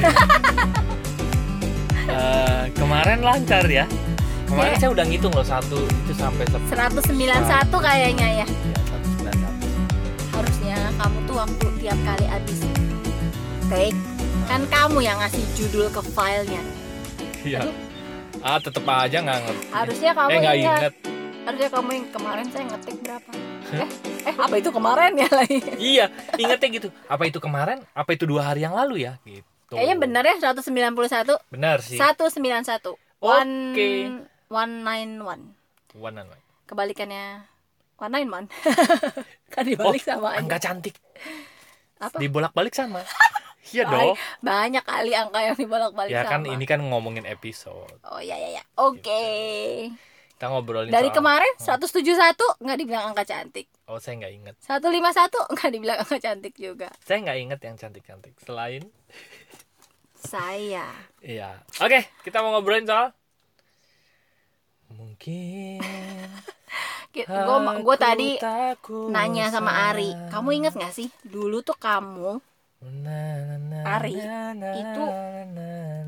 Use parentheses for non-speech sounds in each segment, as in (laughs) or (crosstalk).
(laughs) Eh, kemarin lancar ya. Kemarin Oke. saya udah ngitung loh satu itu sampai sep- 191 kayaknya ya. ya, 191. Harusnya kamu tuh waktu tiap kali habis take kan kamu yang ngasih judul ke filenya. Iya. Ah, tetep aja nggak ngerti. Harusnya kamu eh nggak ingat. inget. Harusnya kamu yang kemarin saya ngetik berapa? Eh, eh apa itu kemarin ya lagi? Iya, ingetnya gitu. Apa itu kemarin? Apa itu dua hari yang lalu ya? Gitu. Kayaknya bener ya 191 Benar sih. 191 One Oke. 191 One and one. Kebalikannya 191 (laughs) Kan dibalik sama aja Oh, Angka cantik. Apa? Dibolak-balik sama. (laughs) Iya dong. Banyak kali angka yang dibolak-balik Ya kan sama. ini kan ngomongin episode. Oh iya iya iya Oke Kita ngobrolin Dari soal- kemarin 171 nggak dibilang angka cantik Oh, saya nggak inget. 151 (laughs) nggak dibilang angka cantik juga Saya nggak inget yang cantik-cantik. Selain Saya Iya. Oke, kita mau ngobrolin soal mungkin (laughs) Gue gue tadi nanya sama. Ari Kamu inget gak sih Dulu tuh kamu Ari, itu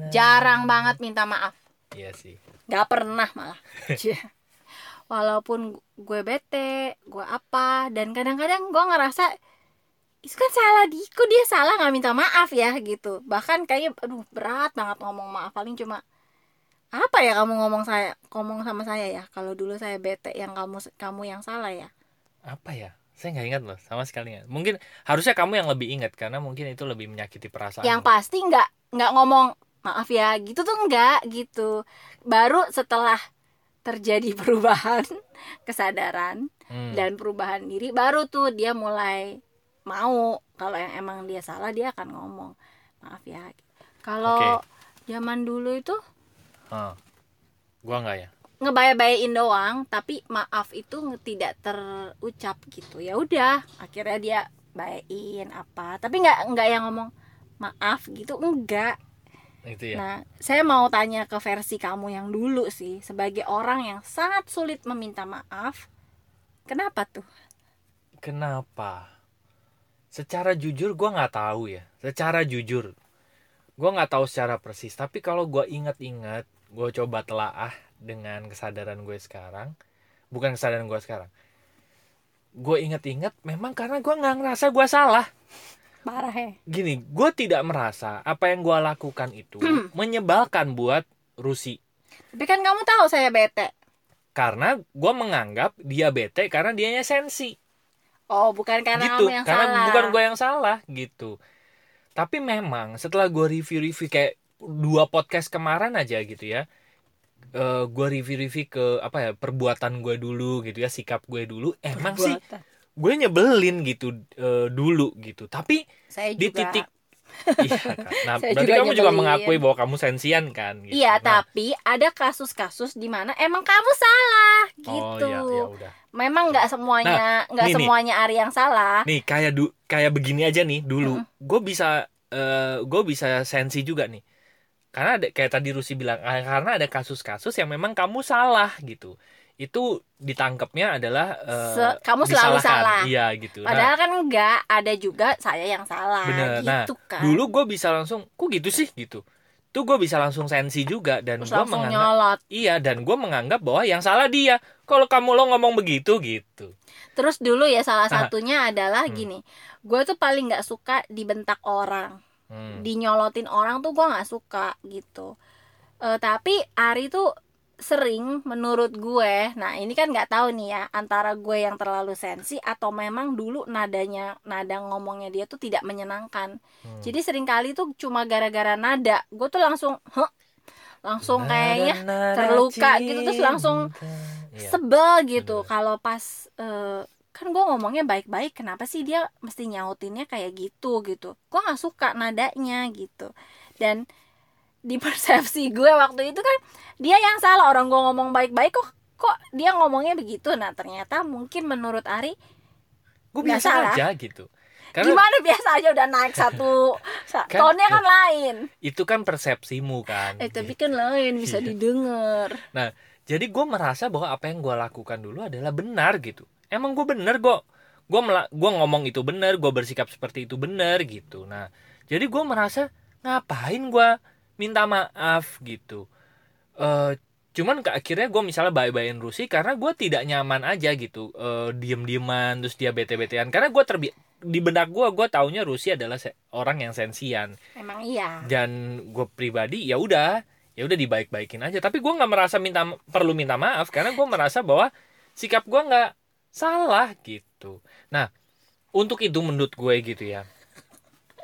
jarang banget minta maaf Iya sih. Gak pernah malah. Walaupun gue bete Gue apa Dan kadang-kadang gue ngerasa Itu kan salah di Kok dia salah gak minta maaf ya gitu Bahkan kayaknya Aduh berat banget ngomong maaf Paling cuma Apa ya kamu ngomong saya Ngomong sama saya ya Kalau dulu saya bete Yang kamu kamu yang salah ya Apa ya? Saya nggak ingat loh, sama sekali nggak. Mungkin harusnya kamu yang lebih ingat karena mungkin itu lebih menyakiti perasaan. Yang pasti nggak nggak ngomong Maaf ya gitu tuh nggak gitu. Baru setelah terjadi (laughs) perubahan kesadaran Hmm. dan perubahan diri baru tuh dia mulai mau. Kalau yang emang dia salah dia akan ngomong. Maaf ya. Kalau zaman dulu itu? Hah. Gua nggak ya. ngebaya-bayain doang tapi maaf itu tidak terucap gitu. Ya udah akhirnya dia bayain apa. Tapi nggak nggak yang ngomong maaf gitu enggak Itu ya. nah saya mau tanya ke versi kamu yang dulu sih sebagai orang yang sangat sulit meminta maaf kenapa tuh Kenapa? Secara jujur gue nggak tahu ya. Secara jujur, gue nggak tahu secara persis. Tapi kalau gue ingat-ingat, gue coba telaah dengan kesadaran gue sekarang, bukan kesadaran gue sekarang. Gue ingat-ingat, memang karena gue nggak ngerasa gue salah. Parah ya Gini, gue tidak merasa apa yang gue lakukan itu menyebalkan buat Rusi. tapi kan kamu tahu saya bete Karena gue menganggap dia bete karena dianya sensi. Oh, bukan karena gitu kamu yang karena salah. bukan gue yang salah gitu tapi memang setelah gue review-review kayak dua podcast kemarin aja gitu ya eh gue review-review ke apa ya perbuatan gue dulu gitu ya sikap gue dulu emang sih Perbuatan. Gue nyebelin gitu eh, dulu gitu tapi saya di juga. titik (laughs) iya kan nah Saya berarti juga kamu juga mengakui bahwa kamu sensian kan gitu. Iya, Nah, tapi ada kasus-kasus di mana emang kamu salah oh gitu. iya ya udah Memang nggak semuanya nggak nih, nih. semuanya Ari yang salah. nih kayak du kayak begini aja nih dulu gue bisa eh gue bisa sensi juga nih karena ada kayak tadi Rusi bilang karena ada kasus-kasus yang memang kamu salah gitu itu ditangkapnya adalah eh, Se- kamu selalu disalahkan. salah. iya gitu nah Padahal kan enggak, ada juga saya yang salah bener nah gitu kan. dulu gue bisa langsung kok gitu sih gitu tuh gue bisa langsung sensi juga dan gue menganggap nyolot. iya dan gue menganggap bahwa yang salah dia kalau kamu lo ngomong begitu gitu Terus dulu ya salah Ah. satunya adalah Hmm. gini. Gue tuh paling nggak suka dibentak orang. Hmm. dinyolotin orang tuh gue nggak suka gitu Eh, tapi Ari tuh sering menurut gue nah ini kan nggak tahu nih ya antara gue yang terlalu sensi atau memang dulu nadanya nada ngomongnya dia tuh tidak menyenangkan Hmm. jadi sering kali tuh cuma gara-gara nada gue tuh langsung huh, langsung kayaknya terluka gitu, terus langsung cinta. Iya. sebel gitu kalau pas eh, kan gue ngomongnya baik-baik kenapa sih dia mesti nyautinnya kayak gitu gitu gue nggak suka nadanya gitu dan di persepsi gue waktu itu kan dia yang salah orang gue ngomong baik-baik kok kok dia ngomongnya begitu? Nah ternyata mungkin menurut Ari gue biasa salah. aja gitu. Karena gimana biasa aja udah naik satu (laughs) sa- Kan- tonnya kan lain. itu kan persepsimu kan eh tapi kan lain bisa Iya. didengar. Nah jadi gue merasa bahwa apa yang gue lakukan dulu adalah benar gitu. Emang gue benar kok. Gue gua ngomong itu benar gue bersikap seperti itu benar gitu. Nah jadi gue merasa ngapain gue minta maaf gitu. Eh cuman ke akhirnya gue misalnya bye-byein Rusi karena gue tidak nyaman aja gitu. Eh diem-dieman terus dia bete-betean. Karena gue terbi di benak gue gue taunya Rusi adalah orang yang sensian. Emang iya. Dan gue pribadi ya udah ya udah dibaik-baikin aja. Tapi gue nggak merasa minta perlu minta maaf karena gue merasa bahwa sikap gue nggak salah gitu. Nah untuk itu menurut gue gitu ya.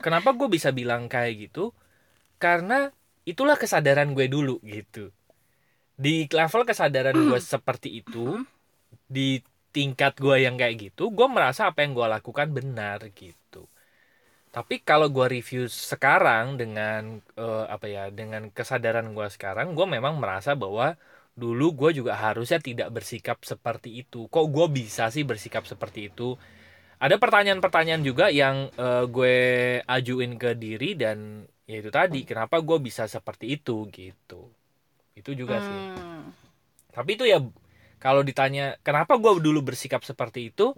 Kenapa gue bisa bilang kayak gitu? Karena itulah kesadaran gue dulu gitu. Di level kesadaran gue seperti itu di tingkat gue yang kayak gitu gue merasa apa yang gue lakukan benar gitu. Tapi kalau gue review sekarang dengan eh, apa ya dengan kesadaran gue sekarang gue memang merasa bahwa dulu gue juga harusnya tidak bersikap seperti itu. Kok gue bisa sih bersikap seperti itu? Ada pertanyaan-pertanyaan juga yang eh, gue ajuin ke diri dan ya itu tadi kenapa gue bisa seperti itu gitu. Itu juga sih. Hmm. tapi itu ya kalau ditanya kenapa gue dulu bersikap seperti itu?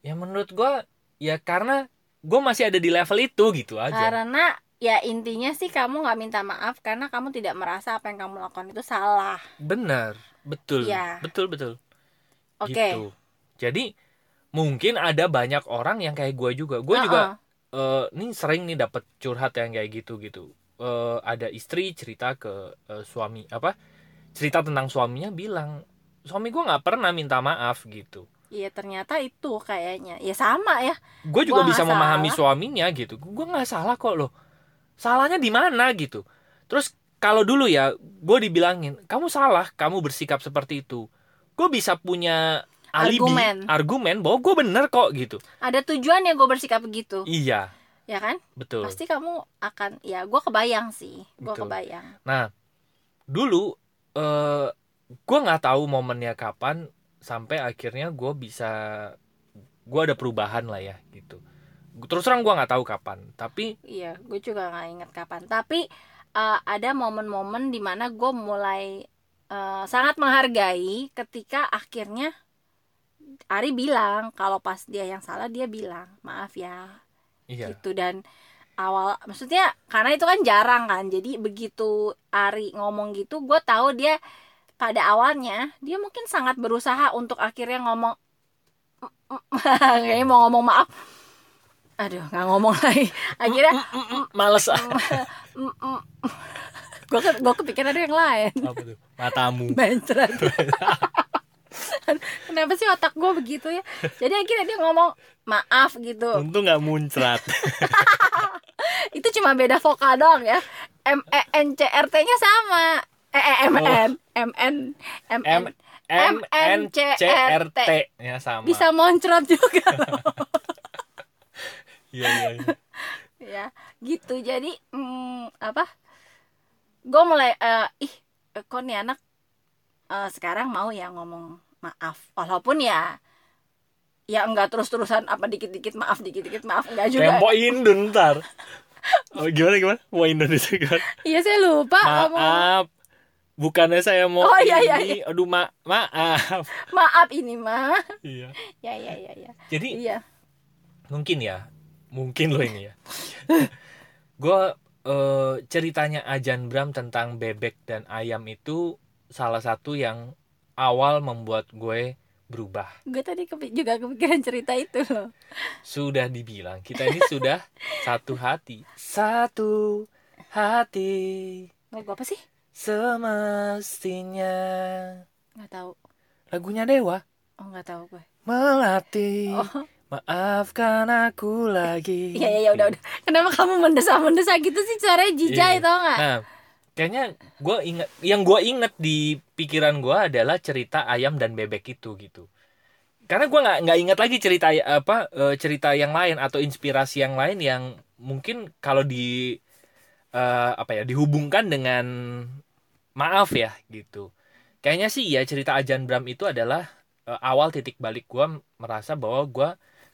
Ya menurut gue ya karena gue masih ada di level itu gitu aja. Karena ya intinya sih kamu nggak minta maaf karena kamu tidak merasa apa yang kamu lakukan itu salah. Benar. Betul. Iya. betul betul. Oke. Gitu. Jadi mungkin ada banyak orang yang kayak gue juga. Gue juga eh, nih sering nih dapet curhat yang kayak gitu gitu. Eh, ada istri cerita ke eh, suami apa cerita tentang suaminya bilang suami gue nggak pernah minta maaf gitu. Iya ternyata itu kayaknya. Ya sama ya. Gue juga Gua bisa memahami salah. suaminya gitu. Gue nggak salah kok loh. Salahnya di mana gitu. Terus kalau dulu ya gue dibilangin kamu salah kamu bersikap seperti itu. Gue bisa punya alibi Argumen. argumen bahwa gue bener kok gitu. Ada tujuan ya gue bersikap begitu. Iya. Ya kan? Betul. Pasti kamu akan ya gue kebayang sih. Gue kebayang. Nah dulu eh gue nggak tahu momennya kapan sampai akhirnya gue bisa gue ada perubahan lah ya gitu. Terus terang gue nggak tahu kapan tapi iya gue juga nggak inget kapan. Tapi eh, ada momen-momen di mana gue mulai eh, sangat menghargai ketika akhirnya Ari bilang kalau pas dia yang salah dia bilang maaf ya. Iya. Gitu dan awal maksudnya karena itu kan jarang kan jadi begitu Ari ngomong gitu gue tahu dia pada awalnya dia mungkin sangat berusaha untuk akhirnya ngomong (laughs) kayaknya mau ngomong maaf. Aduh nggak ngomong lagi. Akhirnya (laughs) males. (laughs) Ah gue gue kepikiran ada yang lain. Apa tuh? Matamu. Bencret. Kenapa sih otak gue begitu ya? Jadi akhirnya dia ngomong maaf gitu. untung nggak muncrat (laughs) Itu cuma beda vokal doang ya. M E N C R T-nya sama. Eh, eh M N M N M N M M N C R T ya sama bisa moncrot juga. (laughs) iya iya iya. (laughs) ya, gitu. Jadi hmm, apa? Gue mulai eh, ih kok nih anak eh, sekarang mau ya ngomong maaf. Walaupun ya ya enggak terus-terusan apa dikit-dikit maaf dikit-dikit maaf enggak juga. Mau Indon ntar. Oh, gimana gimana? Mau Indon itu gimana? Iya saya lupa ngomong. Maaf bukannya saya mau Oh, iya, iya, ini aduh ma maaf. Maaf ini mah iya. Ya ya ya ya. Jadi iya. mungkin ya. Mungkin loh ini ya. (laughs) Gue eh, ceritanya Ajan Bram tentang bebek dan ayam itu salah satu yang awal membuat gue berubah. Gue tadi kepi- juga kepikiran cerita itu loh. Sudah dibilang kita ini sudah (laughs) satu hati. Satu hati. Lagu apa sih? Semestinya. Nggak tahu. Lagunya Dewa. Oh nggak tahu gue. Melatih oh. maafkan aku lagi. Iya iya ya, udah udah. Kenapa kamu mendesak mendesak gitu sih suaranya jijai Iya. tau nggak? Nah, kayaknya gue inget, yang gue inget di pikiran gue adalah cerita ayam dan bebek itu gitu. Karena gue nggak nggak inget lagi cerita apa eh, cerita yang lain atau inspirasi yang lain yang mungkin kalau di eh, apa ya dihubungkan dengan maaf ya gitu. Kayaknya sih ya cerita Ajan Bram itu adalah eh, awal titik balik gue merasa bahwa gue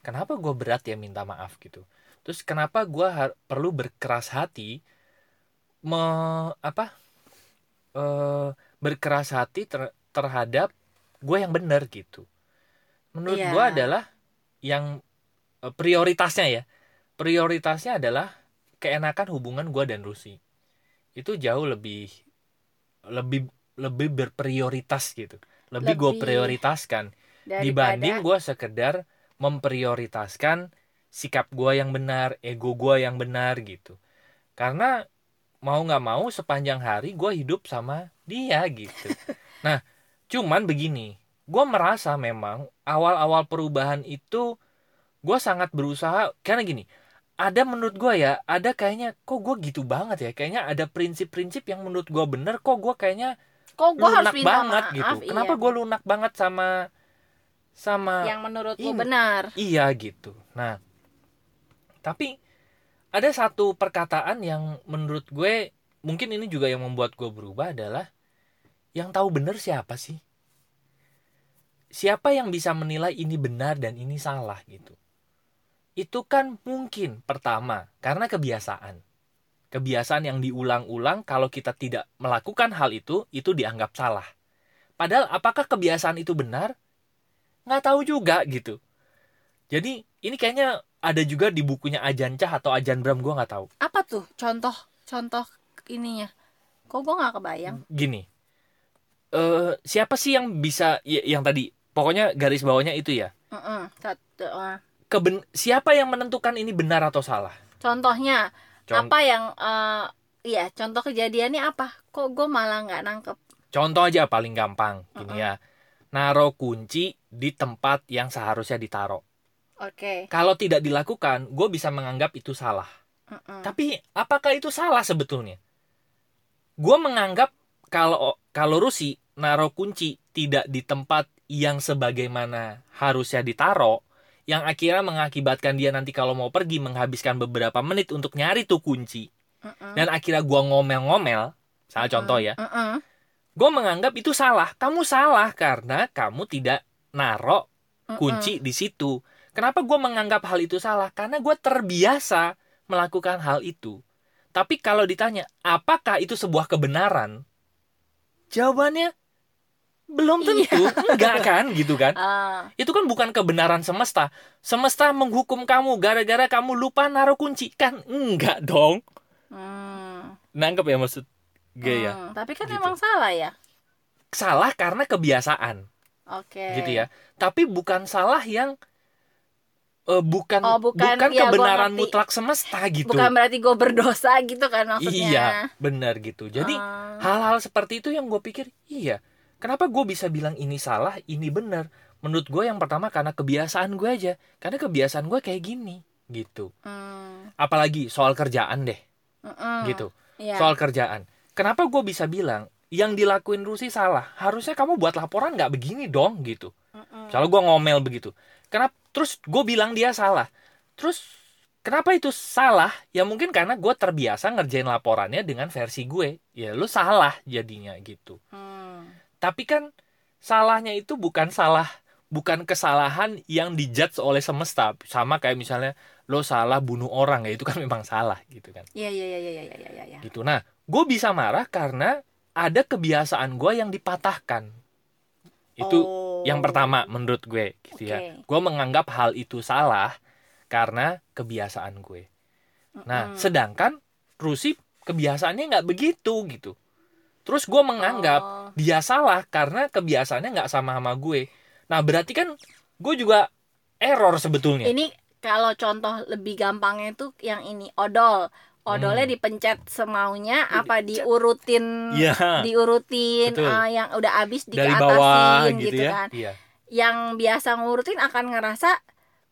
kenapa gue berat ya minta maaf gitu. Terus kenapa gue perlu berkeras hati me apa eh berkeras hati ter- terhadap gue yang benar gitu. Menurut Iya. gue adalah yang eh, prioritasnya ya. Prioritasnya adalah keenakan hubungan gue dan Rusi. Itu jauh lebih lebih lebih berprioritas gitu. Lebih, gue Lebih prioritaskan Daripada dibanding gue sekedar memprioritaskan sikap gue yang benar ego gue yang benar gitu. Karena mau nggak mau sepanjang hari gue hidup sama dia gitu. (laughs) Nah cuman begini gue merasa memang awal-awal perubahan itu gue sangat berusaha karena gini ada menurut gue ya ada kayaknya kok gue gitu banget ya kayaknya ada prinsip-prinsip yang menurut gue bener kok gue kayaknya kok gue harus lunak minta banget maaf? gitu. Kenapa iya. gue lunak banget sama sama yang menurut lu benar. Iya gitu. Nah, tapi ada satu perkataan yang menurut gue mungkin ini juga yang membuat gue berubah adalah yang tahu benar siapa sih? Siapa yang bisa menilai ini benar dan ini salah gitu? Itu kan mungkin pertama karena kebiasaan. Kebiasaan yang diulang-ulang kalau kita tidak melakukan hal itu itu dianggap salah. Padahal apakah kebiasaan itu benar? nggak tahu juga gitu jadi ini kayaknya ada juga di bukunya Ajan Cah atau Ajan Bram gue nggak tahu. Apa tuh contoh contoh ininya? Kok gue nggak kebayang? Gini. Eh siapa sih yang bisa ya, yang tadi pokoknya garis bawahnya itu ya? Mm-mm, satu ah. Keben, siapa yang menentukan ini benar atau salah? Contohnya Con- apa yang eh, iya contoh kejadiannya apa? Kok gue malah nggak nangkep? Contoh aja paling gampang gini Mm-mm. ya. Naro kunci di tempat yang seharusnya ditaruh oke kalau tidak dilakukan gue bisa menganggap itu salah Mm-mm. Tapi apakah itu salah sebetulnya? Gue menganggap kalau kalau Rusi naruh kunci tidak di tempat yang sebagaimana harusnya ditaruh, yang akhirnya mengakibatkan dia nanti kalau mau pergi menghabiskan beberapa menit untuk nyari tuh kunci, Mm-mm. dan akhirnya gue ngomel-ngomel, salah contoh ya, gue menganggap itu salah. Kamu salah karena kamu tidak naruh kunci di situ. Kenapa gue menganggap hal itu salah? Karena gue terbiasa melakukan hal itu. Tapi kalau ditanya, apakah itu sebuah kebenaran? Jawabannya belum Iya. tentu, enggak kan, gitu kan? (laughs) Ah, Itu kan bukan kebenaran semesta. Semesta menghukum kamu gara-gara kamu lupa naruh kunci, kan? Enggak dong. hmm, Nangkep ya maksud gue ya? hmm. tapi kan Gitu. emang salah ya Salah karena kebiasaan. oke gitu ya. Tapi bukan salah yang eh, bukan Oh, bukan, bukan ya, kebenaran ngerti. mutlak semesta gitu. bukan berarti gue berdosa gitu kan maksudnya Iya, benar gitu. Jadi Ah, hal-hal seperti itu yang gue pikir, iya. Kenapa gue bisa bilang ini salah, ini benar? Menurut gue yang pertama karena kebiasaan gue aja. Karena kebiasaan gue kayak gini, gitu. hmm, Apalagi soal kerjaan deh, mm-mm. gitu. Iya. Soal kerjaan. Kenapa gue bisa bilang yang dilakuin Rusi salah? Harusnya kamu buat laporan nggak begini dong, gitu. Mm-mm. Kalau gue ngomel begitu. Kenapa? Terus gue bilang dia salah. Terus kenapa itu salah? Ya mungkin karena gue terbiasa ngerjain laporannya dengan versi gue. Ya lu salah jadinya gitu. Hmm. Tapi kan salahnya itu bukan salah, bukan kesalahan yang dijudge oleh semesta. Sama kayak misalnya lo salah bunuh orang ya itu kan memang salah gitu kan. Iya iya iya iya iya iya iya. iya. Gitu. Nah, gue bisa marah karena ada kebiasaan gue yang dipatahkan. Itu Oh. Yang pertama menurut gue gitu ya. Oke. gue menganggap hal itu salah karena kebiasaan gue. Nah sedangkan Rusi kebiasaannya nggak begitu gitu. Terus gue menganggap Oh. dia salah karena kebiasaannya nggak sama sama gue. Nah berarti kan gue juga error sebetulnya. Ini kalau contoh lebih gampangnya itu yang ini odol odolnya Hmm. dipencet semaunya apa diurutin Iya. diurutin Betul. eh, yang udah habis dari diatasin bawah gitu, gitu, ya kan iya yang biasa ngurutin akan ngerasa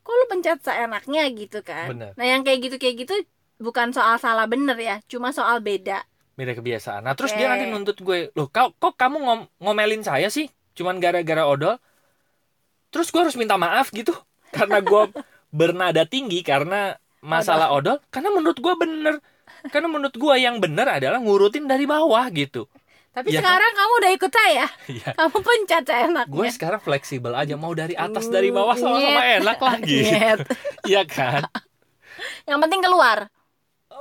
kok lu pencet seenaknya gitu kan Bener. nah yang kayak gitu kayak gitu bukan soal salah bener ya cuma soal beda beda kebiasaan nah terus Oke. dia nanti nuntut gue loh kau kok kamu ngom- ngomelin saya sih cuman gara-gara odol terus gue harus minta maaf gitu (laughs) karena gue (laughs) bernada tinggi karena masalah odol karena menurut gue bener. Karena menurut gue yang bener adalah ngurutin dari bawah gitu. Tapi kan? sekarang kamu udah ikut saya. Iya. kamu pencet gue seenaknya sekarang fleksibel aja mau dari atas dari bawah sama-sama enak lagi (laughs) Nyet. Iya kan? (laughs) Yang penting keluar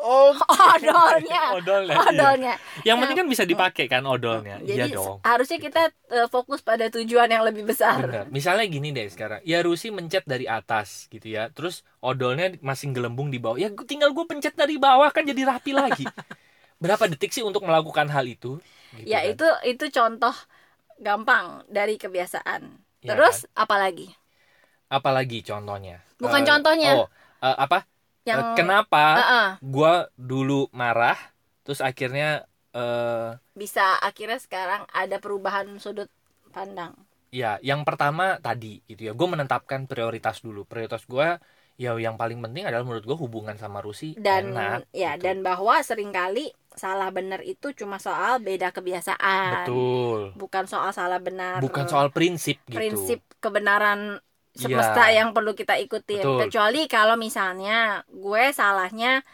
Oh, (laughs) odolnya (laughs) odolnya. iya. odolnya Yang penting kan bisa dipakai kan odolnya. jadi iya dong. harusnya kita eh, fokus pada tujuan yang lebih besar Bener. Misalnya gini deh sekarang. Ya Rusi mencet dari atas gitu ya. Terus odolnya masih gelembung di bawah. Ya tinggal gue pencet dari bawah kan jadi rapi lagi. (laughs) Berapa detik sih untuk melakukan hal itu? Gitu ya kan. itu itu contoh gampang dari kebiasaan Ya terus apalagi Apalagi contohnya? Bukan Eh, contohnya. Oh, eh, apa? Yang Eh, kenapa Heeh, gua dulu marah terus akhirnya eh bisa akhirnya sekarang ada perubahan sudut pandang. Ya yang pertama tadi gitu ya gue menetapkan prioritas dulu. Prioritas gua ya yang paling penting adalah menurut gue hubungan sama Rusi dan enak, ya gitu. dan bahwa sering kali salah benar itu cuma soal beda kebiasaan. Betul. Bukan soal salah benar bukan soal prinsip gitu. prinsip kebenaran semesta Iya. yang perlu kita ikutin Betul. kecuali kalau misalnya gue salahnya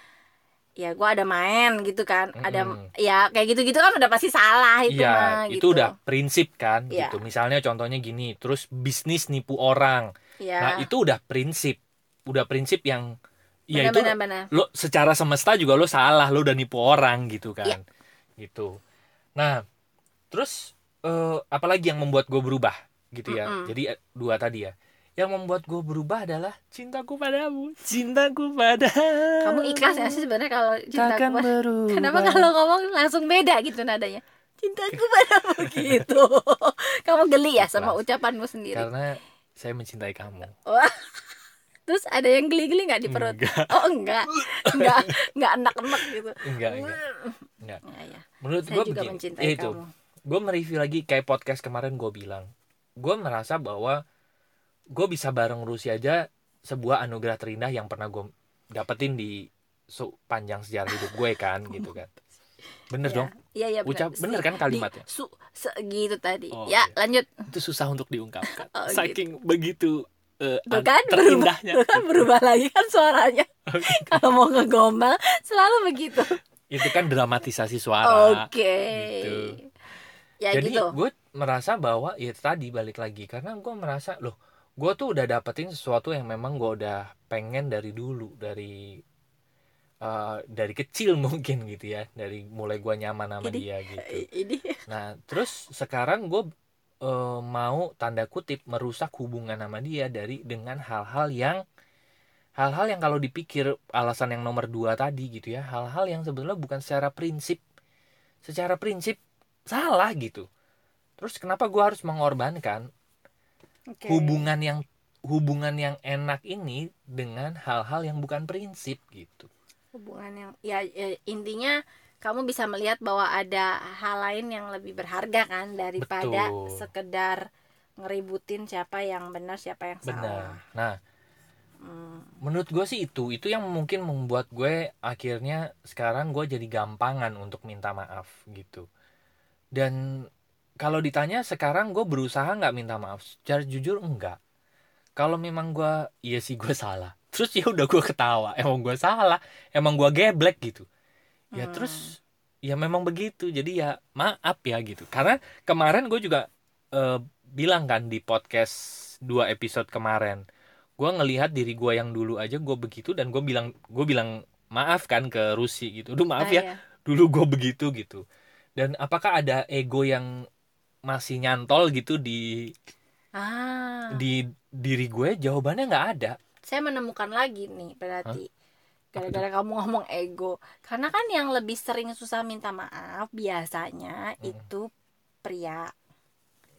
ya gue ada main gitu kan ada Mm-mm. ya kayak gitu gitu kan udah pasti salah itu Iya, mah itu gitu udah prinsip kan Iya. gitu. Misalnya contohnya gini, terus bisnis nipu orang. ya Nah, itu udah prinsip. Udah prinsip yang ya itu lo secara semesta juga lo salah, lo udah nipu orang gitu kan. Iya. Gitu. Nah, terus eh, apalagi yang membuat gue berubah gitu ya. Mm-mm. Jadi eh, dua tadi ya. Yang membuat gue berubah adalah cintaku padamu, cintaku padamu. kamu ikhlas gak sih sebenarnya kalau cinta Takkan berubah. kenapa kalau ngomong langsung beda gitu nadanya cintaku padamu (laughs) gitu kamu geli ya sama Ikhlas. ucapanmu sendiri Karena saya mencintai kamu. Wah. terus ada yang geli-geli nggak di perut Enggak, oh enggak enggak enggak enak-enak gitu enggak, enggak. enggak. ya, ya. Menurut gue juga begini, mencintai ya itu. kamu gue mereview lagi kayak podcast kemarin gue bilang gue merasa bahwa gue bisa bareng Rusia aja sebuah anugerah terindah yang pernah gue dapetin di sepanjang sejarah hidup gue kan (laughs) gitu kan. Bener Iya. dong. Iya iya ucap bener kan Di- kalimatnya? su se- gitu tadi. Oh, ya iya. lanjut. Itu susah untuk diungkapkan. (laughs) Oh, saking begitu eh, Tuh an- kan berubah, terindahnya. tuh (laughs) kan berubah lagi kan suaranya. Kalau mau ngegombal selalu begitu. Itu kan dramatisasi suara. Oke. Gitu. ya jadi gitu. gue merasa bahwa ya tadi balik lagi. Karena gue merasa loh gue tuh udah dapetin sesuatu yang memang gue udah pengen dari dulu dari eh, dari kecil (laughs) mungkin gitu ya dari mulai gue nyaman sama Ini- dia gitu. I- ini. Nah terus sekarang gue eh, mau tanda kutip merusak hubungan sama dia dari dengan hal-hal yang hal-hal yang kalau dipikir alasan yang nomor dua tadi gitu ya hal-hal yang sebenarnya bukan secara prinsip secara prinsip salah gitu. Terus kenapa gue harus mengorbankan Oke. hubungan yang hubungan yang enak ini dengan hal-hal yang bukan prinsip gitu. Hubungan yang ya, ya, intinya kamu bisa melihat bahwa ada hal lain yang lebih berharga kan daripada Betul. sekedar ngeributin siapa yang benar siapa yang benar. Salah nah Hmm, menurut gue sih itu itu yang mungkin membuat gue akhirnya sekarang gue jadi gampangan untuk minta maaf gitu. Dan kalau ditanya sekarang gue berusaha nggak minta maaf? Secara jujur enggak. Kalau memang gue iya sih gue salah. Terus ya udah gue ketawa. Emang gue salah. Emang gue geblek gitu. Ya Hmm. terus ya memang begitu. Jadi ya maaf ya gitu. Karena kemarin gue juga eh, bilang kan di podcast dua episode kemarin gue ngelihat diri gue yang dulu aja gue begitu dan gue bilang gue bilang maaf kan ke Rusi gitu. Duh maaf ah, ya iya. dulu gue begitu gitu. Dan apakah ada ego yang masih nyantol gitu di ah. di diri gue jawabannya nggak ada. Saya menemukan lagi nih berarti. Gara-gara kamu ngomong ego. Karena kan yang lebih sering susah minta maaf biasanya Mm. itu pria.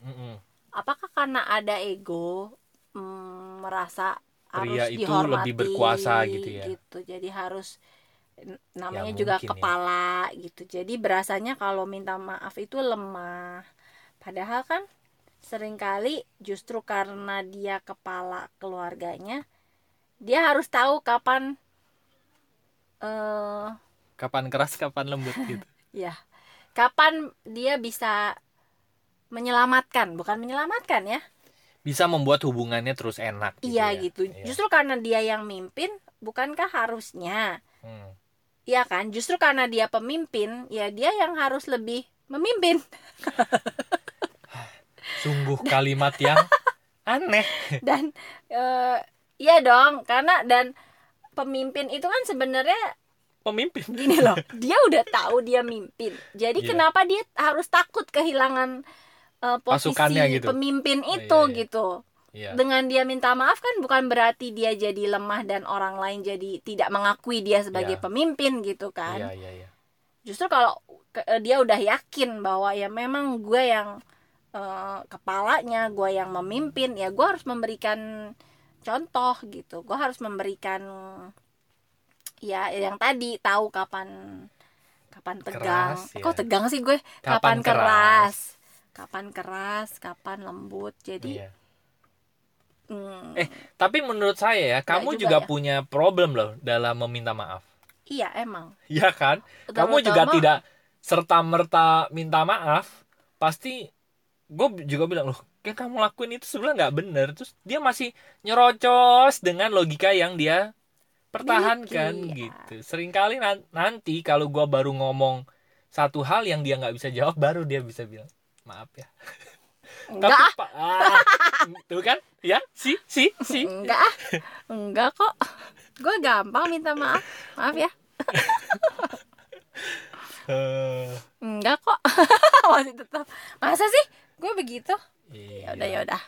Mm-mm. apakah karena ada ego mm, merasa Pria harus itu dihormati lebih berkuasa gitu ya? gitu. Jadi harus namanya Ya, juga ya. kepala gitu. Jadi berasanya kalau minta maaf itu lemah padahal kan sering kali justru karena dia kepala keluarganya dia harus tahu kapan eh kapan keras kapan lembut gitu. (laughs) Ya kapan dia bisa menyelamatkan bukan menyelamatkan ya. Bisa membuat hubungannya terus enak gitu iya ya. gitu. Iya. justru karena dia yang mimpin bukankah harusnya? Hmm. Iya kan? Justru karena dia pemimpin ya dia yang harus lebih memimpin (laughs) sungguh kalimat yang (laughs) aneh dan eh, iya dong karena dan pemimpin itu kan sebenarnya pemimpin gini loh dia udah tahu dia mimpin jadi Iya. kenapa dia harus takut kehilangan eh, posisi Pasukannya gitu. pemimpin Oh, itu iya, iya. gitu Iya. dengan dia minta maaf kan bukan berarti dia jadi lemah dan orang lain jadi tidak mengakui dia sebagai Iya. pemimpin gitu kan Iya, iya, iya. justru kalau eh, dia udah yakin bahwa ya memang gue yang eh, kepalanya gue yang memimpin ya gue harus memberikan contoh gitu gue harus memberikan ya yang tadi tahu kapan kapan tegang Keras, Eh, ya. kok tegang sih gue Kapan kapan, keras kapan keras kapan lembut jadi Iya. hmm, Eh, Tapi menurut saya ya, kamu juga juga ya. punya problem loh dalam meminta maaf. iya emang Iya kan? Kamu juga Terutama- tidak serta merta minta maaf. Pasti gue juga bilang loh, kayak kamu lakuin itu sebenarnya nggak bener. Terus dia masih nyerocos dengan logika yang dia pertahankan Miliki, ya. gitu. Seringkali nan- nanti kalau gua baru ngomong satu hal yang dia nggak bisa jawab, baru dia bisa bilang maaf ya. enggak Tapi Pak, ah, tuh kan? Ya, si, si, si. enggak ah. enggak kok gue gampang minta maaf maaf ya Eh, enggak kok (laughs) masih tetap masa sih gue begitu ya udah ya udah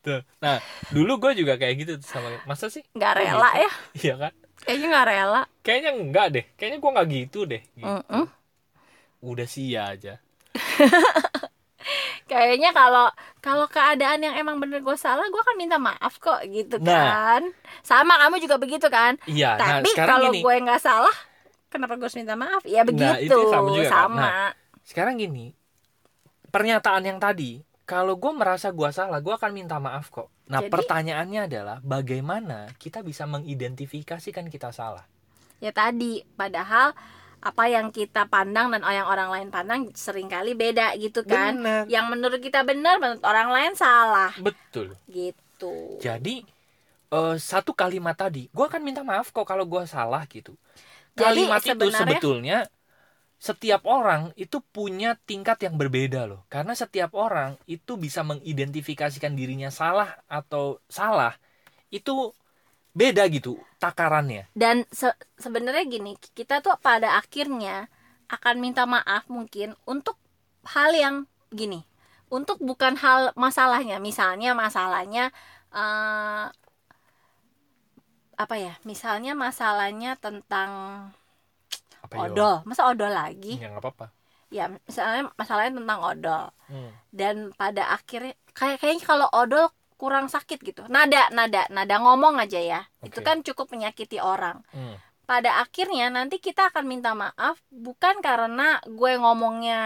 Tuh. Nah, dulu gue juga kayak gitu sama masa sih? nggak rela gitu? ya Iya kan? kayaknya nggak rela Kayaknya enggak deh. Kayaknya gue nggak gitu deh. Gitu. Mm-mm. Udah sih ya aja. (laughs) kayaknya kalau kalau keadaan yang emang bener gue salah gue akan minta maaf kok gitu Nah. kan sama kamu juga begitu kan Iya. nah, tapi sekarang kalau gue nggak salah kenapa gue harus minta maaf ya Nah, begitu itu sama juga kan. sama Sekarang gini. Pernyataan yang tadi, kalau gue merasa gue salah, gue akan minta maaf kok. Nah, Jadi- pertanyaannya adalah bagaimana kita bisa mengidentifikasikan kita salah? ya tadi padahal apa yang kita pandang dan yang orang lain pandang sering kali beda gitu kan Bener. yang menurut kita benar menurut orang lain salah Betul. gitu Jadi eh, satu kalimat tadi, gue akan minta maaf kok kalau gue salah gitu. Jadi, Kalimat itu sebenarnya- sebetulnya setiap orang itu punya tingkat yang berbeda loh. Karena setiap orang itu bisa mengidentifikasikan dirinya salah atau salah itu beda gitu takarannya. dan se- sebenarnya gini kita tuh pada akhirnya akan minta maaf mungkin untuk hal yang gini untuk bukan hal masalahnya misalnya masalahnya eh, apa ya misalnya masalahnya tentang Apa yo? odol masa odol lagi Ya nggak apa-apa. ya misalnya masalahnya tentang odol Hmm. dan pada akhirnya kayak kayaknya kalau odol kurang sakit gitu nada nada nada ngomong aja ya itu Oke. kan cukup menyakiti orang Hmm. pada akhirnya nanti kita akan minta maaf bukan karena gue ngomongnya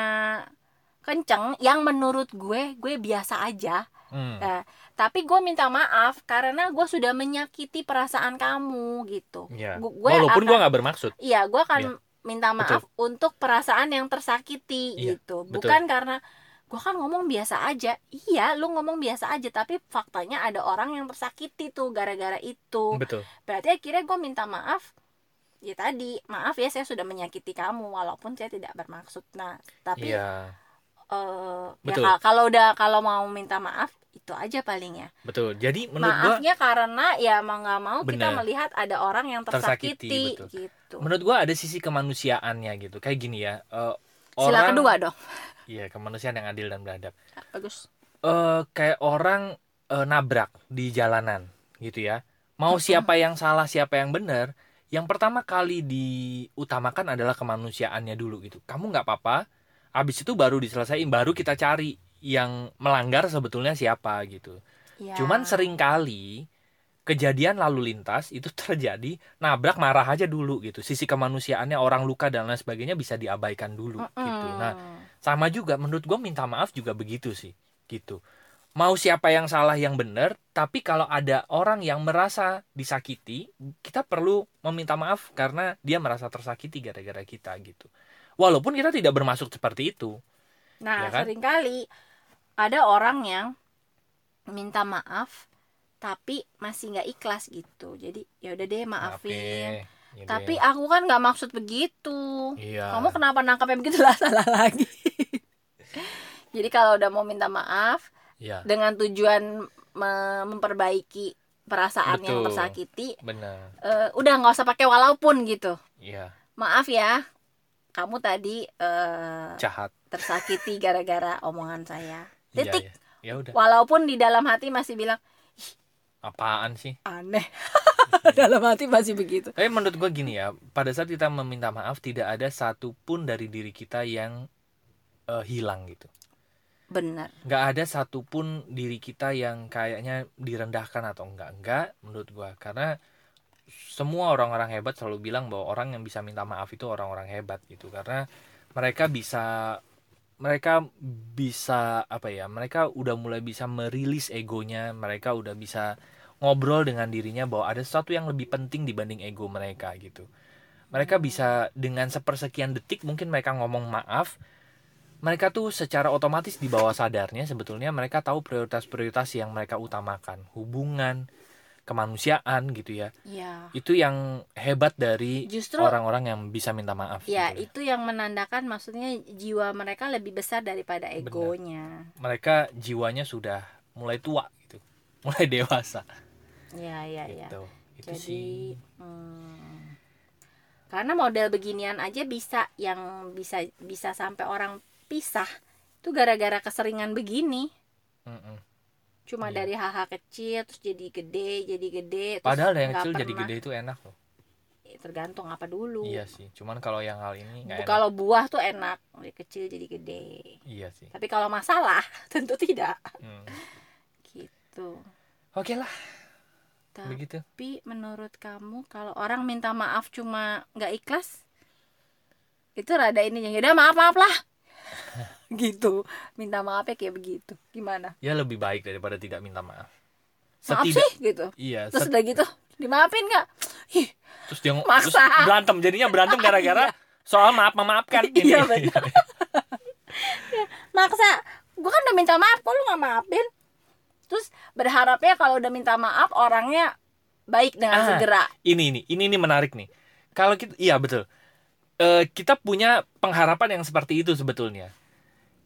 kenceng yang menurut gue gue biasa aja Hmm. Eh, tapi gue minta maaf karena gue sudah menyakiti perasaan kamu gitu Ya. Gu- gue Walaupun akan- gue nggak bermaksud. Iya, gue akan minta betul. maaf untuk perasaan yang tersakiti Iya, gitu. betul. Bukan karena gue kan ngomong biasa aja. Iya, lu ngomong biasa aja, tapi faktanya ada orang yang tersakiti tuh gara-gara itu. Betul. Berarti akhirnya gue minta maaf. Ya tadi, maaf ya saya sudah menyakiti kamu walaupun saya tidak bermaksud. Nah, tapi Iya. eh, ya Betul. kal- kalau udah kalau mau minta maaf itu aja paling ya. Betul. Jadi menurut gua Maafnya karena ya mau nggak mau kita Benar. melihat ada orang yang Tersakiti, tersakiti, betul. gitu. menurut gua ada sisi kemanusiaannya gitu. Kayak gini ya. eh, Sila kedua dong. Iya, kemanusiaan yang adil dan beradab. Bagus. eh kayak orang eh, nabrak di jalanan gitu ya. Mau siapa yang salah, siapa yang benar, yang pertama kali diutamakan adalah kemanusiaannya dulu gitu. Kamu nggak apa-apa, habis itu baru diselesaikan, baru kita cari yang melanggar sebetulnya siapa gitu. Ya. Cuman sering kali kejadian lalu lintas itu (laughs) terjadi nabrak marah aja dulu gitu. Sisi kemanusiaannya orang luka dan lain sebagainya bisa diabaikan dulu gitu. Nah, sama juga menurut gue minta maaf juga begitu sih gitu mau siapa yang salah yang benar tapi kalau ada orang yang merasa disakiti kita perlu meminta maaf karena dia merasa tersakiti gara-gara kita gitu walaupun kita tidak bermaksud seperti itu nah ya kan? sering kali ada orang yang minta maaf tapi masih nggak ikhlas gitu. Jadi ya udah deh maafin. Maafin, gitu Tapi ya. aku kan nggak maksud begitu. iya Kamu kenapa nangkapnya begitu (laughs) lah salah lagi. (laughs) Jadi kalau udah mau minta maaf iya dengan tujuan me- memperbaiki perasaan yang Betul. tersakiti, benar eh, udah nggak usah pakai walaupun gitu. iya maaf ya kamu tadi eh, jahat tersakiti gara-gara omongan saya iya titik. ya ya udah. Walaupun di dalam hati masih bilang apaan sih? aneh. (laughs) Dalam hati masih begitu. Tapi menurut gue gini ya pada saat kita meminta maaf tidak ada satupun dari diri kita yang eh, hilang gitu. Benar. Nggak ada satupun diri kita yang kayaknya direndahkan atau enggak enggak menurut gua. Karena semua orang-orang hebat selalu bilang bahwa orang yang bisa minta maaf itu orang-orang hebat gitu. Karena mereka bisa mereka bisa apa ya mereka udah mulai bisa merilis egonya mereka udah bisa ngobrol dengan dirinya bahwa ada sesuatu yang lebih penting dibanding ego mereka gitu. Mereka bisa dengan sepersekian detik mungkin mereka ngomong maaf mereka tuh secara otomatis di bawah sadarnya sebetulnya mereka tahu prioritas-prioritas yang mereka utamakan. Hubungan kemanusiaan gitu ya. Ya itu yang hebat dari orang-orang yang bisa minta maaf ya gitu itu yang menandakan maksudnya jiwa mereka lebih besar daripada egonya. Mereka jiwanya sudah mulai tua gitu (laughs) mulai dewasa. Ya ya ya gitu itu jadi sih. hmm, karena model beginian aja bisa yang bisa bisa sampai orang pisah itu gara-gara keseringan begini. Mm-mm. Cuma Iya. dari hal-hal kecil terus jadi gede jadi gede terus padahal yang kecil jadi pernah- gede itu enak loh. Tergantung apa dulu. Iya sih cuman kalau yang hal ini kalau buah tuh enak dari kecil jadi gede. Iya sih. Tapi kalau masalah (laughs) tentu tidak. Hmm. gitu. Oke lah. Tapi begitu. menurut kamu kalau orang minta maaf cuma nggak ikhlas itu rada ininya. Ya udah maaf maaf lah (laughs) gitu. Minta maafnya kayak begitu. Gimana? Ya lebih baik daripada tidak minta maaf. Maaf Setidak- sih gitu. Iya terus set- udah gitu dimaafin nggak? Terus dia Maksa. terus berantem jadinya berantem (laughs) gara-gara soal maaf memaafkan. (laughs) Iya, betul. maksa. Gue kan udah minta maaf kok lu nggak maafin? Terus berharapnya kalau udah minta maaf orangnya baik dengan Ah. segera. ini ini ini ini menarik nih. Kalau kita iya betul Eh, kita punya pengharapan yang seperti itu sebetulnya.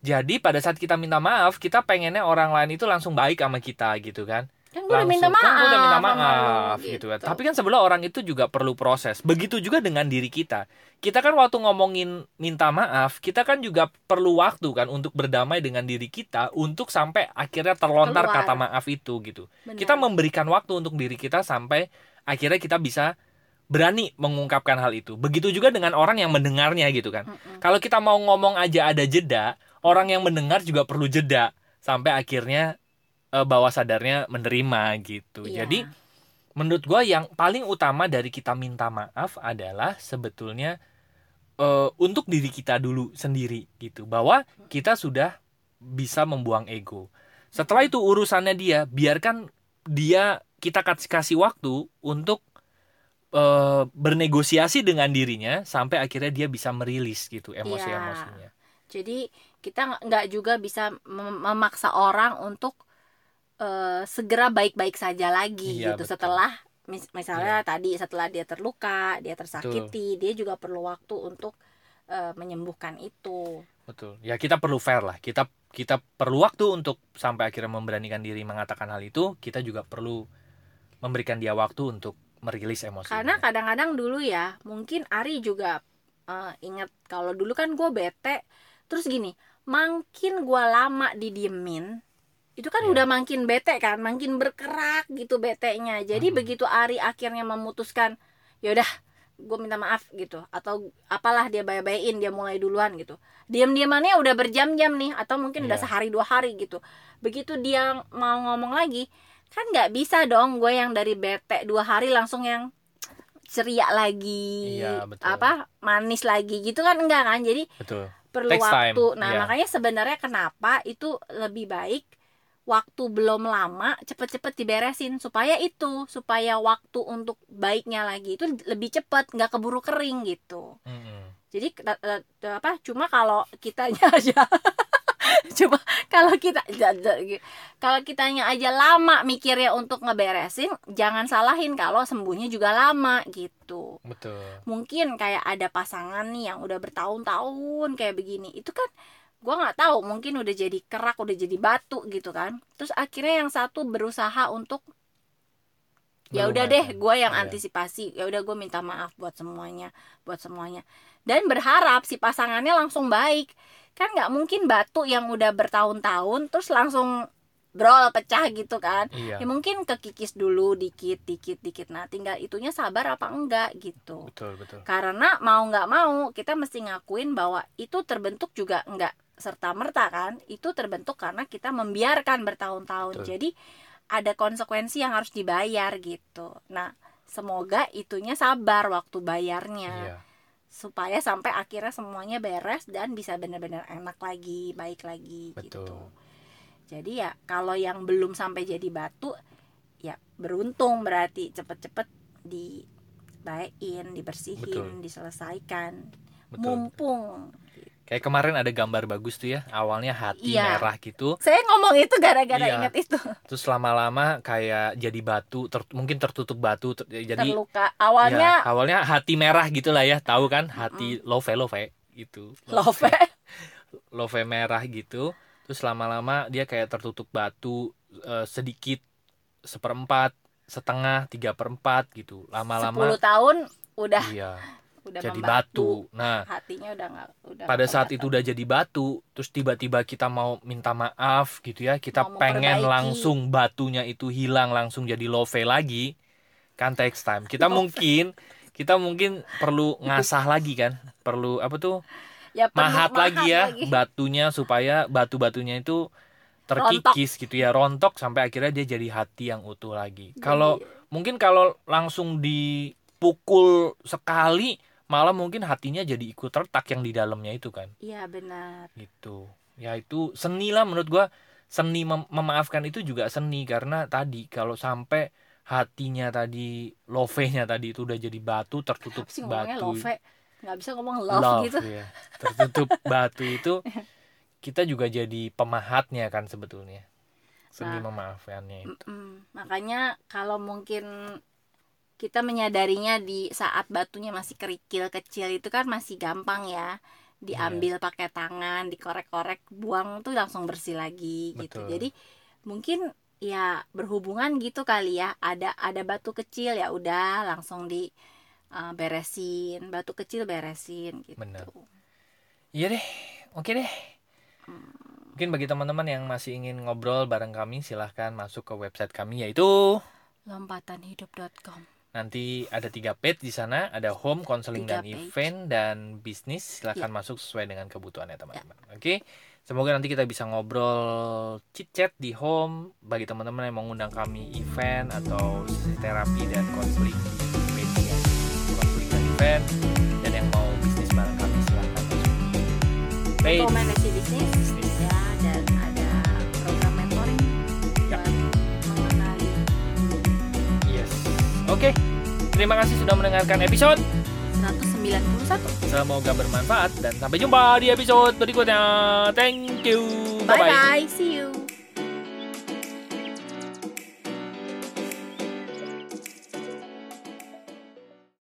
Jadi pada saat kita minta maaf kita pengennya orang lain itu langsung baik sama kita gitu kan. Kan gue udah minta maaf kan gua udah minta maaf gitu kan. tapi kan sebelah orang itu juga perlu proses. Begitu juga dengan diri kita. Kita kan waktu ngomongin minta maaf kita kan juga perlu waktu kan untuk berdamai dengan diri kita untuk sampai akhirnya terlontar Keluar. kata maaf itu gitu. Benar. kita memberikan waktu untuk diri kita sampai akhirnya kita bisa berani mengungkapkan hal itu. Begitu juga dengan orang yang mendengarnya gitu kan. Mm-mm. Kalau kita mau ngomong aja ada jeda, orang yang mendengar juga perlu jeda sampai akhirnya eh, bawah sadarnya menerima gitu. Iya. Jadi menurut gua yang paling utama dari kita minta maaf adalah sebetulnya eh, untuk diri kita dulu sendiri gitu. Bahwa kita sudah bisa membuang ego. Setelah itu urusannya dia, biarkan dia kita kasih kasih waktu untuk eh, bernegosiasi dengan dirinya sampai akhirnya dia bisa merilis gitu emosi-emosinya. jadi kita nggak- juga bisa mem- memaksa orang untuk eh, segera baik-baik saja lagi Iya, gitu betul. setelah mis- misalnya tadi setelah dia terluka dia tersakiti dia juga perlu waktu untuk eh, menyembuhkan itu Betul. Ya kita perlu fair lah. Kita kita perlu waktu untuk sampai akhirnya memberanikan diri mengatakan hal itu. Kita juga perlu memberikan dia waktu untuk merilis emosi. karena kadang-kadang dulu ya mungkin Ari juga eh, ingat kalau dulu kan gue bete terus gini makin gue lama didiemin itu kan Iya. udah makin bete kan makin berkerak gitu betenya jadi Mhm. begitu Ari akhirnya memutuskan yaudah gue minta maaf gitu atau apalah dia bayar-bayain dia mulai duluan gitu diam-diamannya udah berjam-jam nih atau mungkin udah Iya. sehari dua hari gitu begitu dia mau ngomong lagi kan nggak bisa dong gue yang dari bete dua hari langsung yang ceria lagi Iya, betul. apa manis lagi gitu kan enggak kan jadi Betul. perlu Takes time, waktu nah iya. makanya sebenarnya kenapa itu lebih baik waktu belum lama cepet-cepet diberesin supaya itu supaya waktu untuk baiknya lagi itu lebih cepet nggak keburu kering gitu Mm-mm. jadi kita- eh, apa cuma kalau kitanya (laughs) aja (laughs) cuma kalau kita kalau kitanya aja lama mikirnya untuk ngeberesin jangan salahin kalau sembuhnya juga lama gitu. Betul. mungkin kayak ada pasangan nih yang udah bertahun-tahun kayak begini. Itu kan gua nggak tahu mungkin udah jadi kerak udah jadi batu gitu kan. Terus akhirnya yang satu berusaha untuk ya udah deh gue yang Iya. antisipasi. Ya udah gue minta maaf buat semuanya buat semuanya dan berharap si pasangannya langsung baik. Kan nggak mungkin batu yang udah bertahun-tahun terus langsung brol pecah gitu kan. Iya. Ya mungkin kekikis dulu dikit dikit dikit. Nah tinggal itunya sabar apa enggak gitu. Betul betul. Karena mau nggak mau kita mesti ngakuin bahwa itu terbentuk juga nggak serta merta kan. Itu terbentuk karena kita membiarkan bertahun-tahun. Betul. jadi ada konsekuensi yang harus dibayar gitu. Nah semoga itunya sabar waktu bayarnya. Iya supaya sampai akhirnya semuanya beres dan bisa benar-benar enak lagi baik lagi betul. Gitu jadi ya kalau yang belum sampai jadi batu ya beruntung berarti cepet-cepet dibaikin dibersihin Betul. diselesaikan. Betul. Mumpung kayak kemarin ada gambar bagus tuh ya awalnya hati Iya. merah gitu. Saya ngomong itu gara-gara Iya. ingat itu. (laughs) Terus lama-lama kayak jadi batu ter- mungkin tertutup batu ter- jadi terluka. Ya, awalnya awalnya hati merah gitulah ya tahu kan? Hati love love gitu. Love. (laughs) Love. Merah gitu. Terus lama-lama dia kayak tertutup batu eh, sedikit seperempat setengah tiga perempat gitu. 10 lama-lama tahun udah iya udah jadi batu. Nah hatinya udah nggak udah pada saat itu udah jadi batu terus tiba-tiba kita mau minta maaf gitu ya kita Mau pengen memperbaiki. langsung batunya itu hilang langsung jadi love lagi. Kan takes time. Kita Love. mungkin kita mungkin perlu ngasah lagi kan? Perlu apa tuh? Ya perlu mahat lagi ya lagi. batunya supaya batu-batunya itu terkikis gitu ya rontok sampai akhirnya dia jadi hati yang utuh lagi. Kalau mungkin kalau langsung dipukul sekali malah mungkin hatinya jadi ikut retak yang di dalamnya itu kan. Iya benar. Gitu. Ya itu seni lah menurut gua. Seni mem- memaafkan itu juga seni karena tadi kalau sampai hatinya tadi love-nya tadi itu udah jadi batu tertutup Apa sih batu. love? Nggak bisa ngomong love, gitu. ya. tertutup (laughs) batu itu (laughs) kita juga jadi pemahatnya kan sebetulnya. Seni Nah. memaafkannya itu. Makanya kalau mungkin kita menyadarinya di saat batunya masih kerikil kecil itu kan masih gampang ya. Diambil pakai tangan dikorek-korek buang tuh langsung bersih lagi gitu. Betul. jadi mungkin ya berhubungan gitu kali ya. Ada ada batu kecil ya udah langsung di uh, beresin. Batu kecil beresin gitu. Benar. iya deh. Oke deh. Mungkin bagi teman-teman yang masih ingin ngobrol bareng kami silahkan masuk ke website kami yaitu lompatanhidup.com Nanti ada tiga page di sana, ada home, counseling dan page. Event dan bisnis. Silahkan masuk sesuai dengan kebutuhannya teman-teman. Oke, semoga nanti kita bisa ngobrol chit chat di home bagi teman-teman yang mau ngundang kami event atau sesi terapi dan konseling di konseling dan event. Dan yang mau bisnis bareng kami silahkan masuk rekomendasi bisnis Oke. Terima kasih sudah mendengarkan episode. 191 Semoga bermanfaat dan sampai jumpa di episode berikutnya. Thank you. bye Bye-bye. bye see you